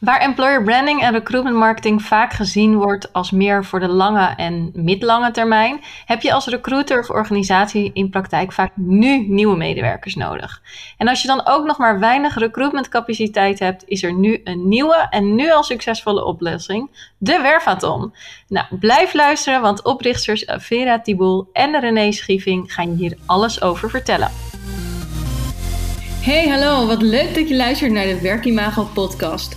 Waar employer branding en recruitment marketing vaak gezien wordt als meer voor de lange en midlange termijn, heb je als recruiter of organisatie in praktijk vaak nu nieuwe medewerkers nodig. En als je dan ook nog maar weinig recruitmentcapaciteit hebt, is er nu een nieuwe en nu al succesvolle oplossing, de Wervaton. Nou, blijf luisteren, want oprichters Vera Tiboul en René Schieving gaan je hier alles over vertellen. Hey, hallo, wat leuk dat je luistert naar de Werkimago podcast.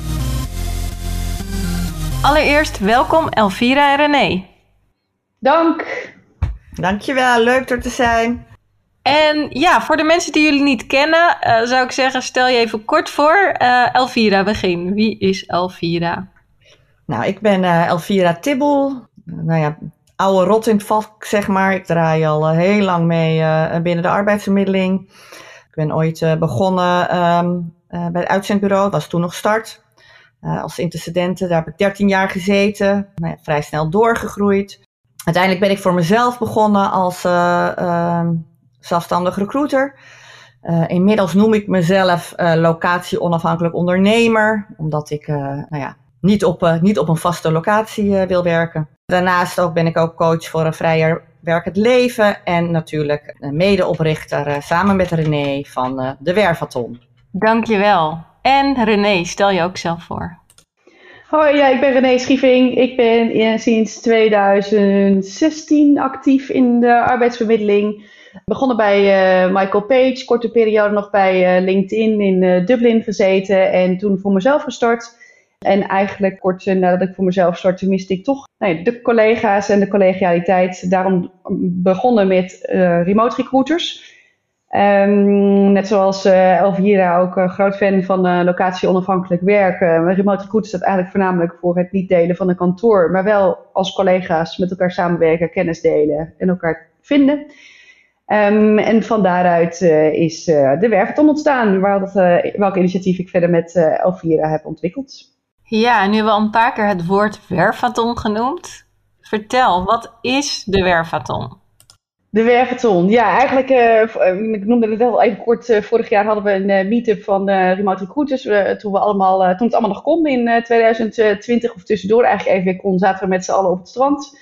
Allereerst welkom Elvira en René. Dank. Dankjewel, leuk er te zijn. En ja, voor de mensen die jullie niet kennen, uh, zou ik zeggen, stel je even kort voor. Uh, Elvira, begin. Wie is Elvira? Nou, ik ben uh, Elvira Tibbel. Nou ja, oude rot in het vak, zeg maar. Ik draai al heel lang mee binnen de arbeidsvermiddeling. Ik ben ooit begonnen um, bij het uitzendbureau, dat was toen nog start. Uh, als intercedenten. Daar heb ik 13 jaar gezeten, nou ja, vrij snel doorgegroeid. Uiteindelijk ben ik voor mezelf begonnen als uh, uh, zelfstandig recruiter. Uh, inmiddels noem ik mezelf locatie-onafhankelijk ondernemer, omdat ik nou ja, niet, op, niet op een vaste locatie wil werken. Daarnaast ook ben ik ook coach voor een vrijer werkend leven en natuurlijk medeoprichter samen met René van de Wervaton. Dankjewel. En René, stel je ook zelf voor. Hoi, ja, ik ben René Schieving. Ik ben in, sinds 2016 actief in de arbeidsvermiddeling. Begonnen bij uh, Michael Page, korte periode nog bij uh, LinkedIn in uh, Dublin gezeten en toen voor mezelf gestart. En eigenlijk kort nadat ik voor mezelf startte, miste ik toch de collega's en de collegialiteit. Daarom begonnen met remote recruiters. Um, net zoals uh, Elvira ook een groot fan van uh, locatie onafhankelijk werken. remote recruit staat eigenlijk voornamelijk voor het niet delen van een kantoor, maar wel als collega's met elkaar samenwerken, kennis delen en elkaar vinden. Um, en van daaruit uh, is de Werveton ontstaan, waar dat, welk initiatief ik verder met Elvira heb ontwikkeld. Ja, nu hebben we al een paar keer het woord Wervaton genoemd. Vertel, wat is de Wervaton? De Werveton. Ja, eigenlijk, uh, ik noemde het al even kort. Uh, vorig jaar hadden we een uh, meet-up van Remote Recruiters. toen, we allemaal, toen het allemaal nog kon in 2020 of tussendoor eigenlijk even weer kon, zaten we met z'n allen op het strand.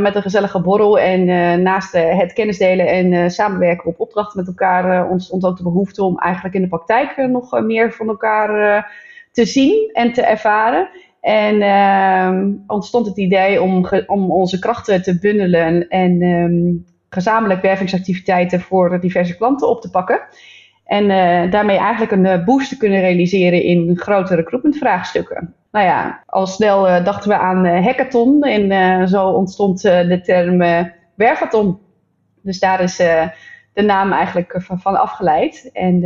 met een gezellige borrel. En naast het kennisdelen en samenwerken op opdrachten met elkaar ontstond ook de behoefte om eigenlijk in de praktijk nog meer van elkaar te zien en te ervaren. En uh, ontstond het idee om, om onze krachten te bundelen en um, gezamenlijk wervingsactiviteiten voor diverse klanten op te pakken. En uh, daarmee eigenlijk een uh, boost te kunnen realiseren in grote recruitmentvraagstukken. Nou ja, al snel uh, dachten we aan hackathon en zo ontstond de term wervathon. Dus daar is de naam eigenlijk van, van afgeleid. En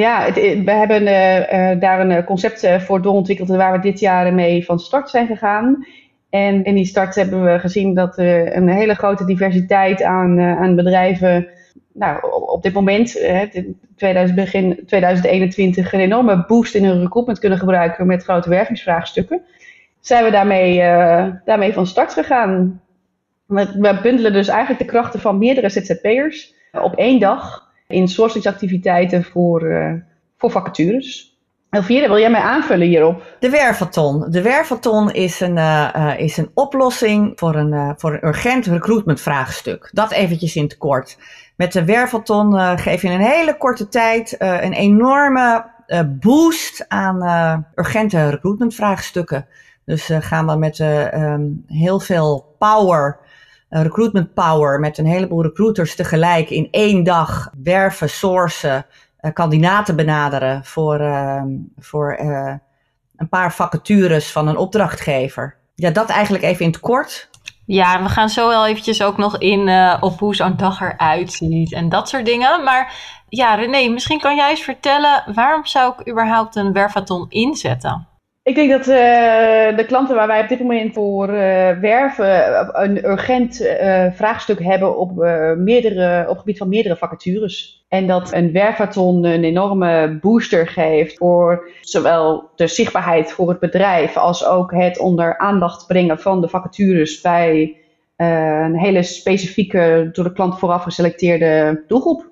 ja, we hebben uh, uh, daar een eh, concept voor doorontwikkeld waar we dit jaar mee van start zijn gegaan. En in die start hebben we gezien dat er een hele grote diversiteit aan, aan bedrijven nou, op dit moment, 2000, begin 2021, een enorme boost in hun recruitment kunnen gebruiken met grote wervingsvraagstukken. Zijn we daarmee, daarmee van start gegaan. We bundelen dus eigenlijk de krachten van meerdere ZZP'ers op één dag in sourcingsactiviteiten voor, uh, voor vacatures. Elvira, wil jij mij aanvullen hierop? De Wervaton. De Wervaton is een, uh, is een oplossing voor een, voor een urgent recruitment vraagstuk. Dat eventjes in het kort. Met de Wervaton geef je in een hele korte tijd een enorme boost aan urgente recruitment vraagstukken. Dus gaan we met ehm, heel veel power, recruitment power, met een heleboel recruiters tegelijk in één dag werven, sourcen, kandidaten benaderen voor, ehm, voor een paar vacatures van een opdrachtgever. Ja, dat eigenlijk even in het kort. Ja, we gaan zo wel eventjes ook nog in uh, op hoe zo'n dag eruit ziet en dat soort dingen. Maar ja, René, misschien kan jij eens vertellen waarom zou ik überhaupt een werfathon inzetten? Ik denk dat uh, de klanten waar wij op dit moment voor uh, werven een urgent vraagstuk hebben op, meerdere, op gebied van meerdere vacatures. En dat een werfathon een enorme booster geeft voor zowel de zichtbaarheid voor het bedrijf als ook het onder aandacht brengen van de vacatures bij een hele specifieke, door de klant vooraf geselecteerde doelgroep.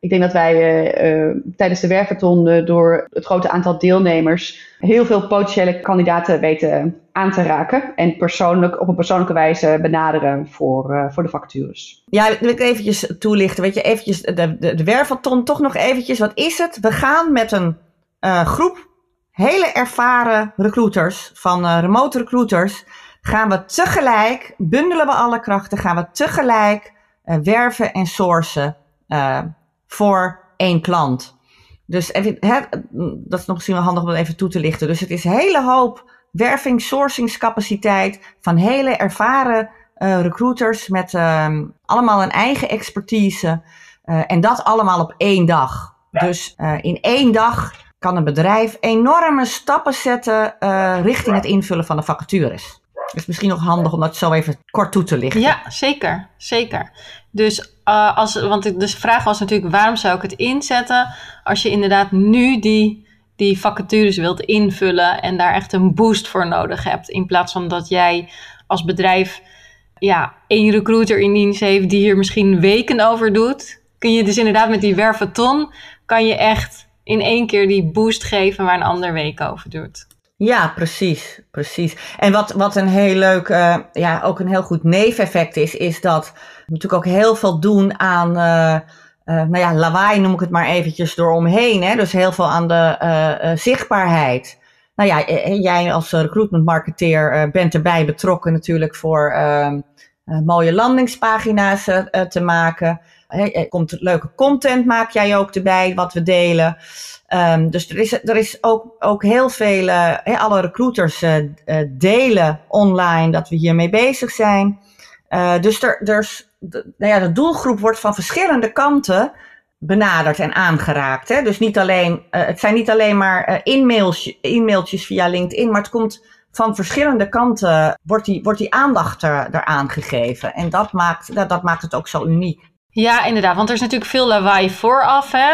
Ik denk dat wij uh, uh, tijdens de werfathon uh, door het grote aantal deelnemers heel veel potentiële kandidaten weten aan te raken. En persoonlijk, op een persoonlijke wijze benaderen voor, voor de vacatures. Ja, wil ik eventjes toelichten. Weet je, eventjes de, de, de toch nog eventjes. Wat is het? We gaan met een groep hele ervaren recruiters, van remote recruiters, gaan we tegelijk, bundelen we alle krachten, gaan we tegelijk werven en sourcen voor één klant. Dus dat is nog misschien wel handig om dat even toe te lichten. Dus het is een hele hoop werving, sourcingscapaciteit van hele ervaren uh, recruiters met uh, allemaal een eigen expertise. Uh, en dat allemaal op één dag. Dus uh, in één dag kan een bedrijf enorme stappen zetten richting het invullen van de vacatures. Dus misschien nog handig om dat zo even kort toe te lichten. Ja, zeker. Zeker. Dus uh, als, want de vraag was natuurlijk, waarom zou ik het inzetten? Als je inderdaad nu die, die vacatures wilt invullen en daar echt een boost voor nodig hebt. In plaats van dat jij als bedrijf ja, één recruiter in dienst heeft die hier misschien weken over doet. Kun je dus inderdaad met die werveton, kan je echt in één keer die boost geven waar een ander week over doet. Ja, precies, precies. En wat, wat een heel leuk, uh, ja, ook een heel goed neveneffect is, is dat we natuurlijk ook heel veel doen aan, uh, uh, nou ja, lawaai noem ik het maar eventjes eromheen. Hè? Dus heel veel aan de zichtbaarheid. Nou ja, jij als recruitment marketeer bent erbij betrokken natuurlijk voor ehm, mooie landingspagina's te maken. Er komt leuke content, maak jij ook erbij, wat we delen. Um, dus er is, er is ook, ook heel veel, uh, alle recruiters uh, delen online dat we hiermee bezig zijn. dus er, er, de, nou ja, de doelgroep wordt van verschillende kanten benaderd en aangeraakt. Hè? Dus niet alleen, het zijn niet alleen maar e-mailtjes via LinkedIn, maar het komt van verschillende kanten, wordt die, wordt die aandacht er, eraan gegeven. En dat maakt, dat, dat maakt het ook zo uniek. Ja, inderdaad. Want er is natuurlijk veel lawaai vooraf. Hè?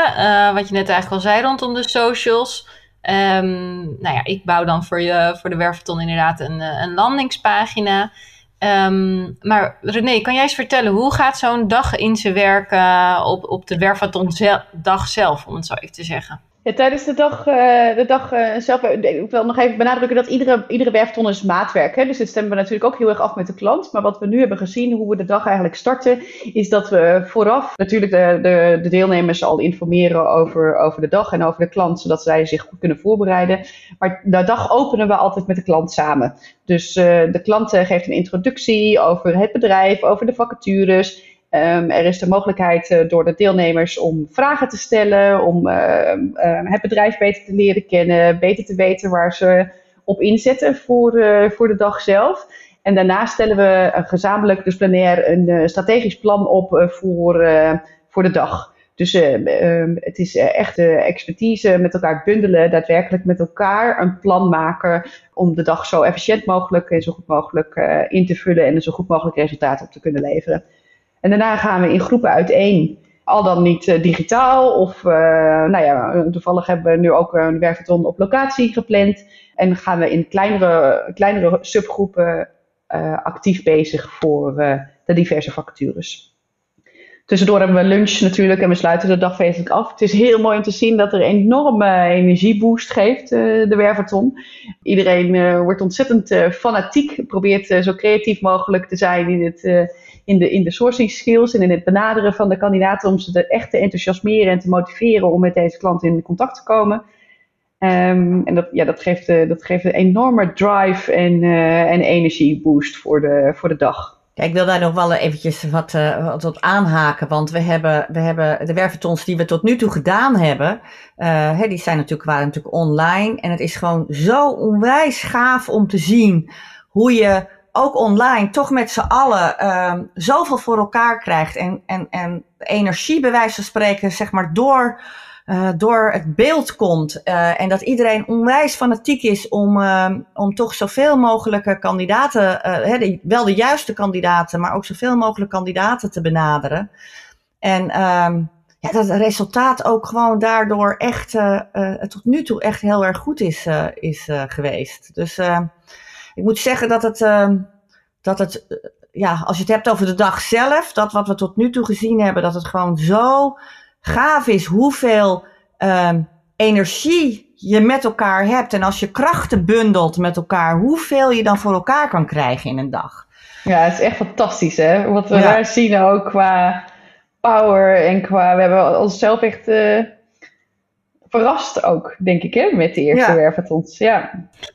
Uh, wat je net eigenlijk al zei rondom de socials. Um, nou ja, ik bouw dan voor, je, voor de Werfton inderdaad een, eh, een landingspagina. Um, maar René, kan jij eens vertellen, hoe gaat zo'n dag in zijn werk uh, op, op de Werfathon dag zelf, om het zo even te zeggen? Tijdens de dag, uh, de dag uh, zelf, eh, ik wil nog even benadrukken dat iedere, iedere werfton is maatwerk. Hè? Dus dit stemmen we natuurlijk ook heel erg af met de klant. Maar wat we nu hebben gezien, hoe we de dag eigenlijk starten, is dat we vooraf natuurlijk de, de, de deelnemers al informeren over, over de dag en over de klant, zodat zij zich goed kunnen voorbereiden. Maar de dag openen we altijd met de klant samen. Dus de klant geeft een introductie over het bedrijf, over de vacatures. Um, er is de mogelijkheid uh, door de deelnemers om vragen te stellen, om uh, uh, het bedrijf beter te leren kennen, beter te weten waar ze op inzetten voor, voor de dag zelf. En daarna stellen we gezamenlijk, dus plenair, een strategisch plan op voor, voor de dag. Dus ehm, het is echt expertise met elkaar bundelen, daadwerkelijk met elkaar een plan maken om de dag zo efficiënt mogelijk en zo goed mogelijk in te vullen en een zo goed mogelijk resultaat op te kunnen leveren. En daarna gaan we in groepen uiteen. Al dan niet uh, digitaal of uh, nou ja, toevallig hebben we nu ook een werkton op locatie gepland. En gaan we in kleinere, kleinere subgroepen uh, actief bezig voor de diverse vacatures. Tussendoor hebben we lunch natuurlijk en we sluiten de dag feestelijk af. Het is heel mooi om te zien dat er een enorme energieboost geeft, de werverton. Iedereen wordt ontzettend fanatiek, probeert zo creatief mogelijk te zijn in het in de, in de sourcing skills en in het benaderen van de kandidaten om ze echt te enthousiasmeren en te motiveren om met deze klant in contact te komen. Ehm, en dat, ja, dat, geeft, uh, dat geeft een enorme drive en, uh, en energieboost voor de, voor de dag. Ik wil daar nog wel eventjes wat, uh, wat aanhaken. Want we hebben, we hebben de wervetons die we tot nu toe gedaan hebben. Hè, die zijn natuurlijk, waren natuurlijk online. En het is gewoon zo onwijs gaaf om te zien hoe je ook online toch met z'n allen uh, zoveel voor elkaar krijgt. En, en, en energie, bij wijze van spreken, zeg maar, door, uh, door het beeld komt. Uh, en dat iedereen onwijs fanatiek is om, uh, om toch zoveel mogelijke kandidaten, hè, de, wel de juiste kandidaten, maar ook zoveel mogelijk kandidaten te benaderen. En um, ja, dat het resultaat ook gewoon daardoor echt tot nu toe echt heel erg goed is, is geweest. Dus ik moet zeggen dat het, uh, dat het, ja, als je het hebt over de dag zelf, dat wat we tot nu toe gezien hebben, dat het gewoon zo gaaf is hoeveel uh, energie je met elkaar hebt. En als je krachten bundelt met elkaar, hoeveel je dan voor elkaar kan krijgen in een dag. Ja, het is echt fantastisch hè. Wat we ja. daar zien ook qua power en qua, we hebben onszelf echt uh, verrast ook, denk ik, hè, met de eerste ja. wervatons. Ja.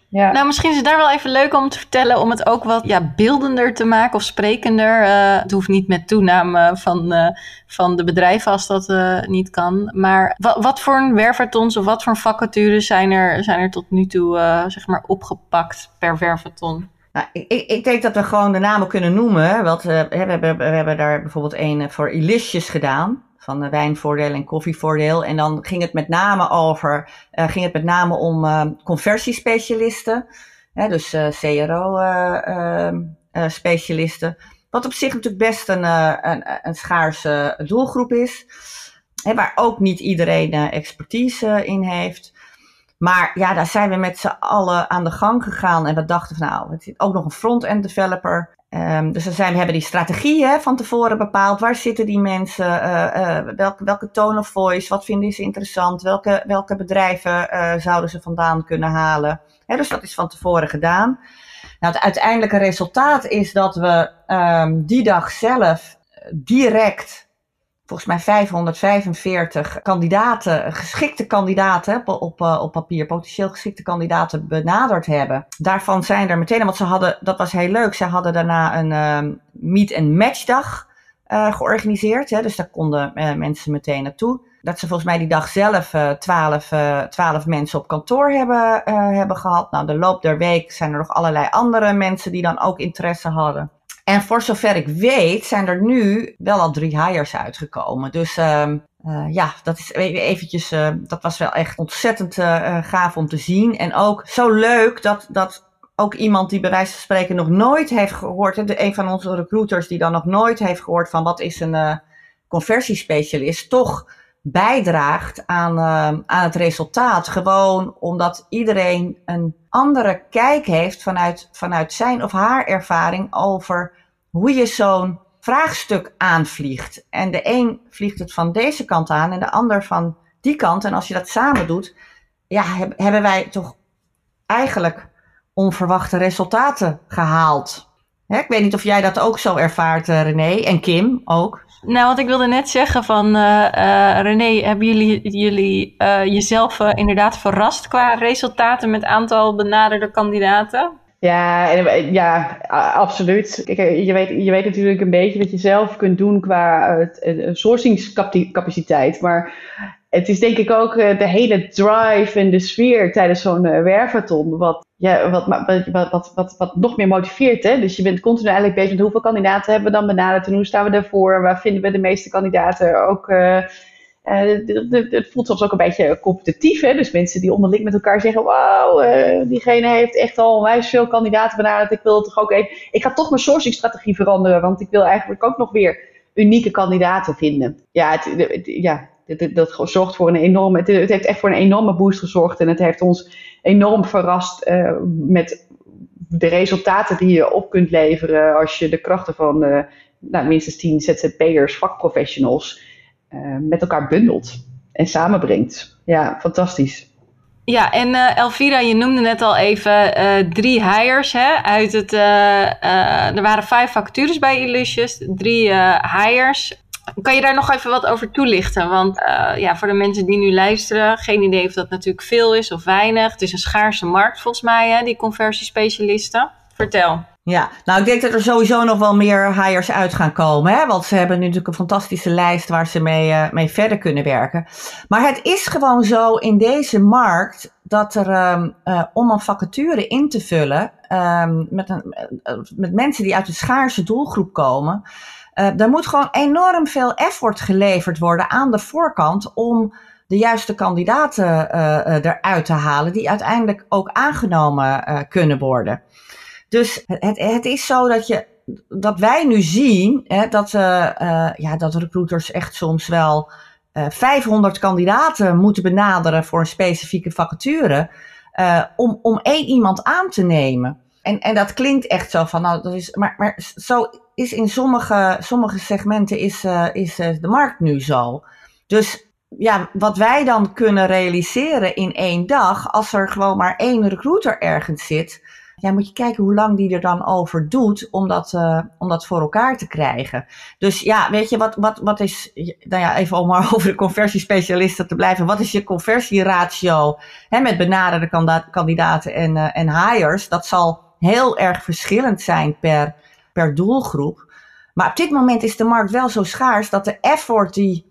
ja. Nou, misschien is het daar wel even leuk om te vertellen, om het ook wat ja, beeldender te maken of sprekender. Uh, het hoeft niet met toename van, uh, van de bedrijven als dat uh, niet kan. Maar wat, wat voor een wervatons of wat voor vacatures zijn er, zijn er tot nu toe zeg maar opgepakt per wervaton? Nou, ik, ik, denk dat we gewoon de namen kunnen noemen. Want we, hebben, we hebben daar bijvoorbeeld een voor Ilicious gedaan van de wijnvoordeel en koffievoordeel. En dan ging het met name over, uh, ging het met name om uh, conversiespecialisten. Hè, dus uh, CRO-specialisten. wat op zich natuurlijk best een, een, een schaarse doelgroep is. Hè, waar ook niet iedereen expertise in heeft. Maar ja, daar zijn we met z'n allen aan de gang gegaan. En we dachten van nou, het is ook nog een front-end developer. Um, dus dan zijn, we hebben die strategie hè, van tevoren bepaald. Waar zitten die mensen? Uh, uh, welke, welke tone of voice? Wat vinden ze interessant? Welke, welke bedrijven uh, zouden ze vandaan kunnen halen? Dus dat is van tevoren gedaan. Nou, het uiteindelijke resultaat is dat we um, die dag zelf direct volgens mij 545 kandidaten, geschikte kandidaten op, uh, op papier, potentieel geschikte kandidaten benaderd hebben. Daarvan zijn er meteen, want ze hadden, dat was heel leuk, ze hadden daarna een uh, meet- en matchdag uh, georganiseerd. Hè, dus daar konden uh, mensen meteen naartoe. Dat ze volgens mij die dag zelf uh, 12, 12 mensen op kantoor hebben, hebben gehad. Nou, de loop der week zijn er nog allerlei andere mensen die dan ook interesse hadden. En voor zover ik weet, zijn er nu wel al drie hires uitgekomen. Dus uh, uh, ja, dat is e-, eventjes, uh, dat was wel echt ontzettend uh, gaaf om te zien. En ook zo leuk dat, dat ook iemand die bij wijze van spreken nog nooit heeft gehoord, de, een van onze recruiters die dan nog nooit heeft gehoord van wat is een conversiespecialist, toch bijdraagt aan, aan het resultaat. Gewoon omdat iedereen een andere kijk heeft vanuit, vanuit zijn of haar ervaring over hoe je zo'n vraagstuk aanvliegt. En de een vliegt het van deze kant aan en de ander van die kant. En als je dat samen doet, ja, hebben wij toch eigenlijk onverwachte resultaten gehaald. Ik weet niet of jij dat ook zo ervaart, uh, René, en Kim ook. Nou, wat ik wilde net zeggen van uh, uh, René, hebben jullie, jullie jezelf inderdaad verrast qua resultaten met aantal benaderde kandidaten? Ja, ja, absoluut. Kijk, je, weet, je weet natuurlijk een beetje wat je zelf kunt doen qua uh, sourcingscapaciteit. Maar het is denk ik ook uh, de hele drive en de sfeer tijdens zo'n uh, wervathon. Wat, ja, wat, wat, wat, wat, nog meer motiveert. Hè? Dus je bent continu eigenlijk bezig met hoeveel kandidaten hebben we dan benaderd en hoe staan we daarvoor? Waar vinden we de meeste kandidaten ook uh, het voelt soms ook een beetje competitief. Hè? Dus mensen die onderling met elkaar zeggen: Wauw, uh, diegene heeft echt al onwijs veel kandidaten benaderd. Ik wil toch ook even. Ik ga toch mijn sourcingstrategie veranderen, want ik wil eigenlijk ook nog weer unieke kandidaten vinden. Ja, het, ja dat zorgt voor een enorme. Het, heeft echt voor een enorme boost gezorgd en het heeft ons enorm verrast uh, met de resultaten die je op kunt leveren als je de krachten van nou, minstens 10 ZZP'ers, vakprofessionals uh, met elkaar bundelt en samenbrengt. Ja, fantastisch. Ja, en Elvira, je noemde net al even drie hires. Hè, uit het, er waren vijf vacatures bij Illusius, drie hires. Kan je daar nog even wat over toelichten? Want uh, ja, voor de mensen die nu luisteren, geen idee of dat natuurlijk veel is of weinig. Het is een schaarse markt volgens mij, hè, die conversiespecialisten. Vertel. Ja, nou ik denk dat er sowieso nog wel meer hires uit gaan komen. Hè? Want ze hebben nu natuurlijk een fantastische lijst waar ze mee, uh, mee verder kunnen werken. Maar het is gewoon zo in deze markt dat er um, uh, om een vacature in te vullen um, met, een, met mensen die uit een schaarse doelgroep komen. Uh, er moet gewoon enorm veel effort geleverd worden aan de voorkant om de juiste kandidaten uh, eruit te halen die uiteindelijk ook aangenomen kunnen worden. Dus het, het is zo dat, je, dat wij nu zien hè, dat, ja, dat recruiters echt soms wel 500 kandidaten moeten benaderen voor een specifieke vacature om, om één iemand aan te nemen. En, en dat klinkt echt zo van, nou, dat is, maar, maar zo is in sommige, sommige segmenten is, uh, is uh, de markt nu zo. Dus ja, wat wij dan kunnen realiseren in één dag, als er gewoon maar één recruiter ergens zit, ja, moet je kijken hoe lang die er dan over doet om dat, uh, om dat voor elkaar te krijgen. Dus ja, weet je, wat, wat, wat is, nou ja, even om maar over de conversiespecialisten te blijven. Wat is je conversieratio hè, met benaderde kandidaten en, en hires? Dat zal heel erg verschillend zijn per, per doelgroep. Maar op dit moment is de markt wel zo schaars dat de effort die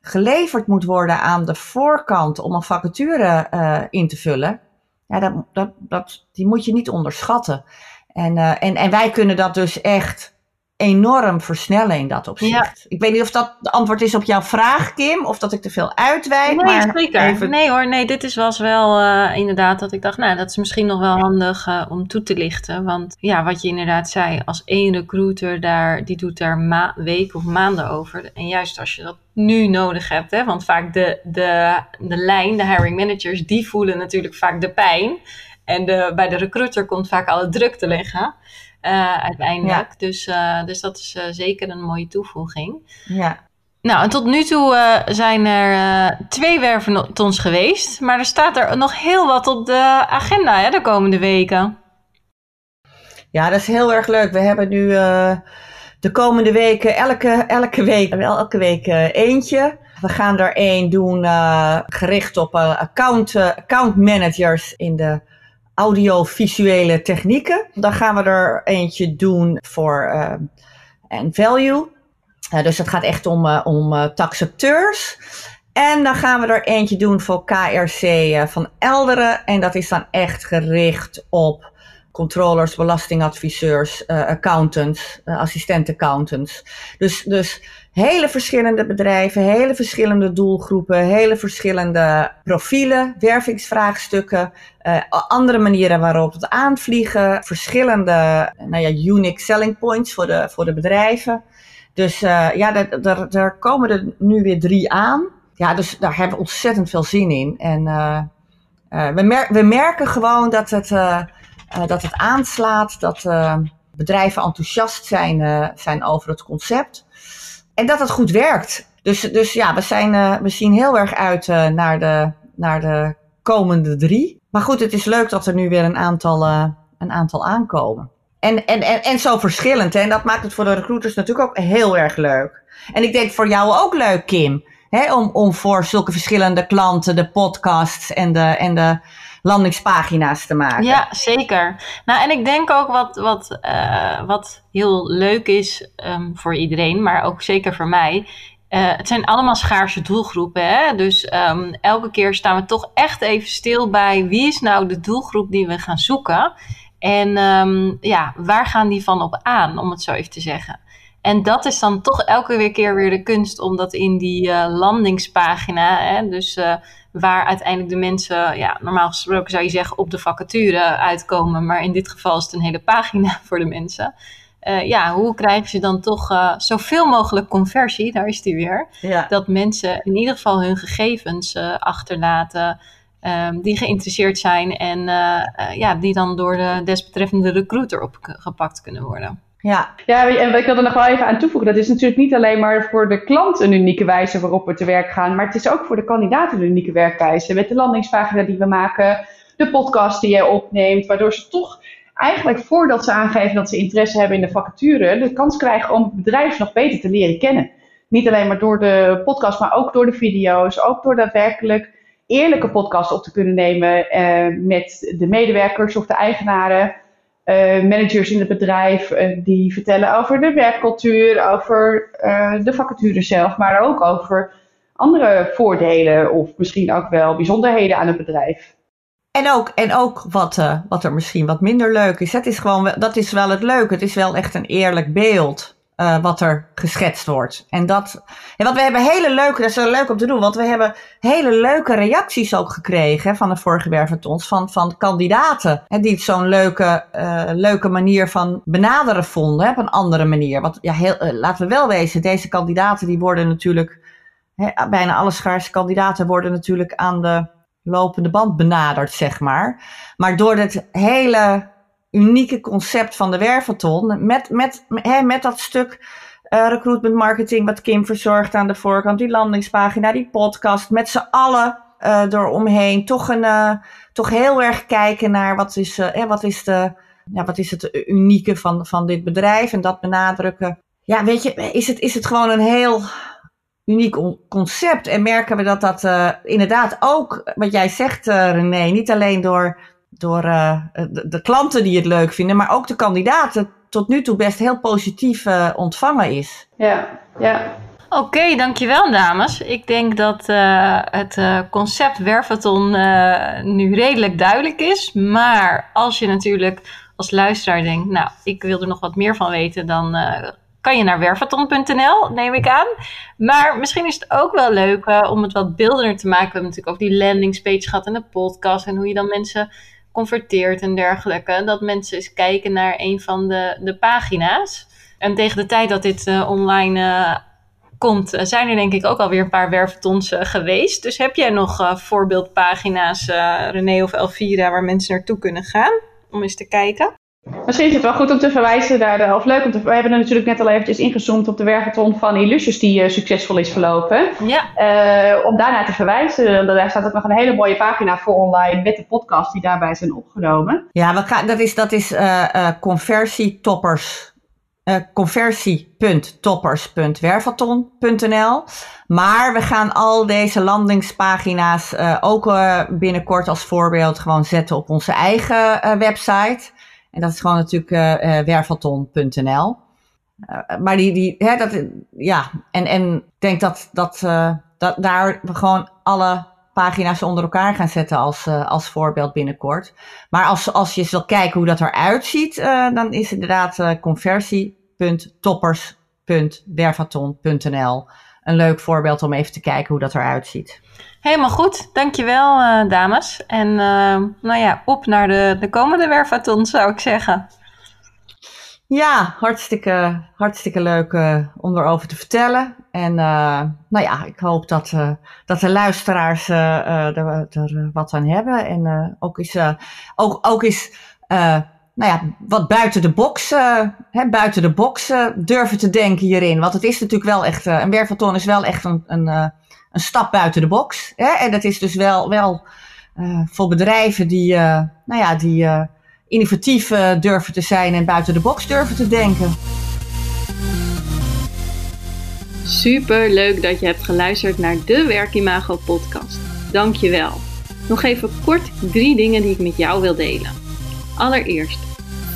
geleverd moet worden aan de voorkant om een vacature uh, in te vullen, ja, dat, dat, dat, die moet je niet onderschatten. En, uh, en, en wij kunnen dat dus echt enorm versnellen in dat opzicht. Ja. Ik weet niet of dat de antwoord is op jouw vraag, Kim, of dat ik te veel uitwijk. Nee, maar zeker. Even... Nee hoor, nee, dit is was wel uh, inderdaad dat ik dacht, nou, dat is misschien nog wel handig uh, om toe te lichten. Want ja, wat je inderdaad zei, als één recruiter daar, die doet daar ma weken of maanden over. En juist als je dat nu nodig hebt, hè, want vaak de, de, de lijn, de hiring managers, die voelen natuurlijk vaak de pijn. En de, bij de recruiter komt vaak alle druk te liggen. Uh, uiteindelijk. Ja. Dus, uh, dus dat is uh, zeker een mooie toevoeging. Ja. Nou, en tot nu toe zijn er twee werventons geweest. Maar er staat er nog heel wat op de agenda hè, de komende weken. Ja, dat is heel erg leuk. We hebben nu de komende weken elke, elke week, elke week eentje. We gaan er één doen gericht op account, account managers in de audiovisuele technieken. Dan gaan we er eentje doen voor uh, en value. Uh, dus het gaat echt om, uh, om taxateurs. En dan gaan we er eentje doen voor KRC van Elderen. En dat is dan echt gericht op controllers, belastingadviseurs, accountants, assistent-accountants. Dus, dus hele verschillende bedrijven, hele verschillende doelgroepen, hele verschillende profielen, wervingsvraagstukken, uh, andere manieren waarop het aanvliegen, verschillende nou ja, unique selling points voor de, voor de bedrijven. Dus uh, ja, daar, komen er nu weer drie aan. Ja, dus daar hebben we ontzettend veel zin in. En we, mer we merken gewoon dat het, dat het aanslaat, dat bedrijven enthousiast zijn, zijn over het concept. En dat het goed werkt. Dus, dus ja, we, zijn, uh, we zien heel erg uit uh, naar, de, naar de komende drie. Maar goed, het is leuk dat er nu weer een aantal, uh, een aantal aankomen. En, en, en, en zo verschillend. Hè? En dat maakt het voor de recruiters natuurlijk ook heel erg leuk. En ik denk voor jou ook leuk, Kim. Hè? Om, om voor zulke verschillende klanten de podcasts en de, en de landingspagina's te maken. Ja, zeker. Nou, en ik denk ook wat, wat, uh, wat heel leuk is um, voor iedereen, maar ook zeker voor mij. Uh, het zijn allemaal schaarse doelgroepen. Hè? Dus um, elke keer staan we toch echt even stil bij wie is nou de doelgroep die we gaan zoeken. En um, ja, waar gaan die van op aan, om het zo even te zeggen. En dat is dan toch elke keer weer de kunst om dat in die uh, landingspagina, hè, dus uh, waar uiteindelijk de mensen, ja, normaal gesproken zou je zeggen op de vacature uitkomen, maar in dit geval is het een hele pagina voor de mensen. Uh, ja, hoe krijgen ze dan toch zoveel mogelijk conversie, daar is die weer, ja. dat mensen in ieder geval hun gegevens achterlaten, um, die geïnteresseerd zijn en ja, die dan door de desbetreffende recruiter opgepakt kunnen worden. Ja. ja, en ik wil er nog wel even aan toevoegen. Dat is natuurlijk niet alleen maar voor de klant een unieke wijze waarop we te werk gaan, maar het is ook voor de kandidaat een unieke werkwijze. Met de landingspagina die we maken, de podcast die jij opneemt, waardoor ze toch eigenlijk voordat ze aangeven dat ze interesse hebben in de vacature, de kans krijgen om het bedrijf nog beter te leren kennen. Niet alleen maar door de podcast, maar ook door de video's. Ook door daadwerkelijk eerlijke podcasts op te kunnen nemen eh, met de medewerkers of de eigenaren. Uh, managers in het bedrijf uh, die vertellen over de werkcultuur, over uh, de vacature zelf, maar ook over andere voordelen of misschien ook wel bijzonderheden aan het bedrijf. En ook, en ook wat, wat er misschien wat minder leuk is. Het is gewoon, dat is wel het leuke. Het is wel echt een eerlijk beeld uh, wat er geschetst wordt. En dat, en wat we hebben hele leuke, dat is wel leuk om te doen, want we hebben hele leuke reacties ook gekregen van de vorige wervetons van, van kandidaten. Hè, die het zo'n leuke, uh, leuke manier van benaderen vonden, hè, op een andere manier. Want ja, heel, uh, laten we wel wezen, deze kandidaten die worden natuurlijk, hè, bijna alle schaarse kandidaten worden natuurlijk aan de lopende band benaderd, zeg maar. Maar door het hele unieke concept van de Wervelton. Met, met, hè, met dat stuk uh, recruitment marketing wat Kim verzorgt aan de voorkant. Die landingspagina, die podcast. Met z'n allen uh, eromheen. Toch, een, uh, toch heel erg kijken naar wat is, hè, wat is, de, ja, wat is het unieke van, van dit bedrijf. En dat benadrukken. Ja, weet je, is het, is het gewoon een heel uniek concept. En merken we dat dat inderdaad ook, wat jij zegt René, niet alleen door door uh, de, de, klanten die het leuk vinden, maar ook de kandidaten tot nu toe best heel positief uh, ontvangen is. Ja, ja. Oké, okay, dankjewel dames. Ik denk dat uh, het concept Werfathon nu redelijk duidelijk is. Maar als je natuurlijk als luisteraar denkt, nou, ik wil er nog wat meer van weten, dan kan je naar werfathon.nl, neem ik aan. Maar misschien is het ook wel leuk om het wat beeldender te maken. We hebben natuurlijk ook die landingspage gehad en de podcast en hoe je dan mensen converteert en dergelijke. Dat mensen eens kijken naar een van de, de pagina's. En tegen de tijd dat dit uh, online uh, komt, uh, zijn er denk ik ook alweer een paar werftons geweest. Dus heb jij nog voorbeeldpagina's, René of Elvira, waar mensen naartoe kunnen gaan om eens te kijken? Misschien is het wel goed om te verwijzen naar de, of leuk om te, we hebben er natuurlijk net al eventjes ingezoomd op de werveton van Illusius die uh, succesvol is verlopen. Ja. Uh, om daarnaar te verwijzen, daar staat ook nog een hele mooie pagina voor online met de podcast die daarbij zijn opgenomen. Ja, gaan, dat is, dat is uh, conversietoppers. conversie.toppers.wervaton.nl Maar we gaan al deze landingspagina's ook binnenkort als voorbeeld gewoon zetten op onze eigen website. En dat is gewoon natuurlijk uh, uh, wervelton.nl. Uh, maar die, die hè, dat, ja, en, en ik denk dat, dat, dat daar gewoon alle pagina's onder elkaar gaan zetten als, als voorbeeld binnenkort. Maar als, als je eens wil kijken hoe dat eruit ziet, dan is inderdaad conversie.toppers.wervaton.nl een leuk voorbeeld om even te kijken hoe dat eruit ziet. Helemaal goed, dankjewel uh, dames. En uh, nou ja, op naar de, de komende werfathon zou ik zeggen. Ja, hartstikke, hartstikke leuk uh, om erover te vertellen. En nou ja, ik hoop dat, dat de luisteraars er, er, wat aan hebben. En ook is, ook, ook is nou ja, wat buiten de box, hè, buiten de box durven te denken hierin. Want het is natuurlijk wel echt, een werfathon is wel echt een, een een stap buiten de box. Hè? En dat is dus wel, wel voor bedrijven die, nou ja, die innovatief durven te zijn en buiten de box durven te denken. Super leuk dat je hebt geluisterd naar de Werkimago podcast. Dank je wel. Nog even kort drie dingen die ik met jou wil delen. Allereerst,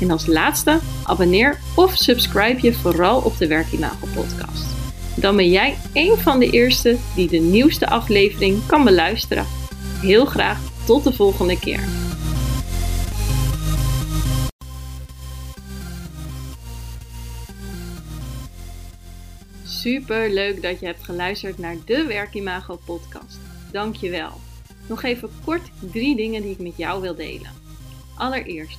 En als laatste, abonneer of subscribe je vooral op de Werkimago podcast. Dan ben jij een van de eerste die de nieuwste aflevering kan beluisteren. Heel graag tot de volgende keer. Super leuk dat je hebt geluisterd naar de Werkimago podcast. Dankjewel. Nog even kort drie dingen die ik met jou wil delen. Allereerst,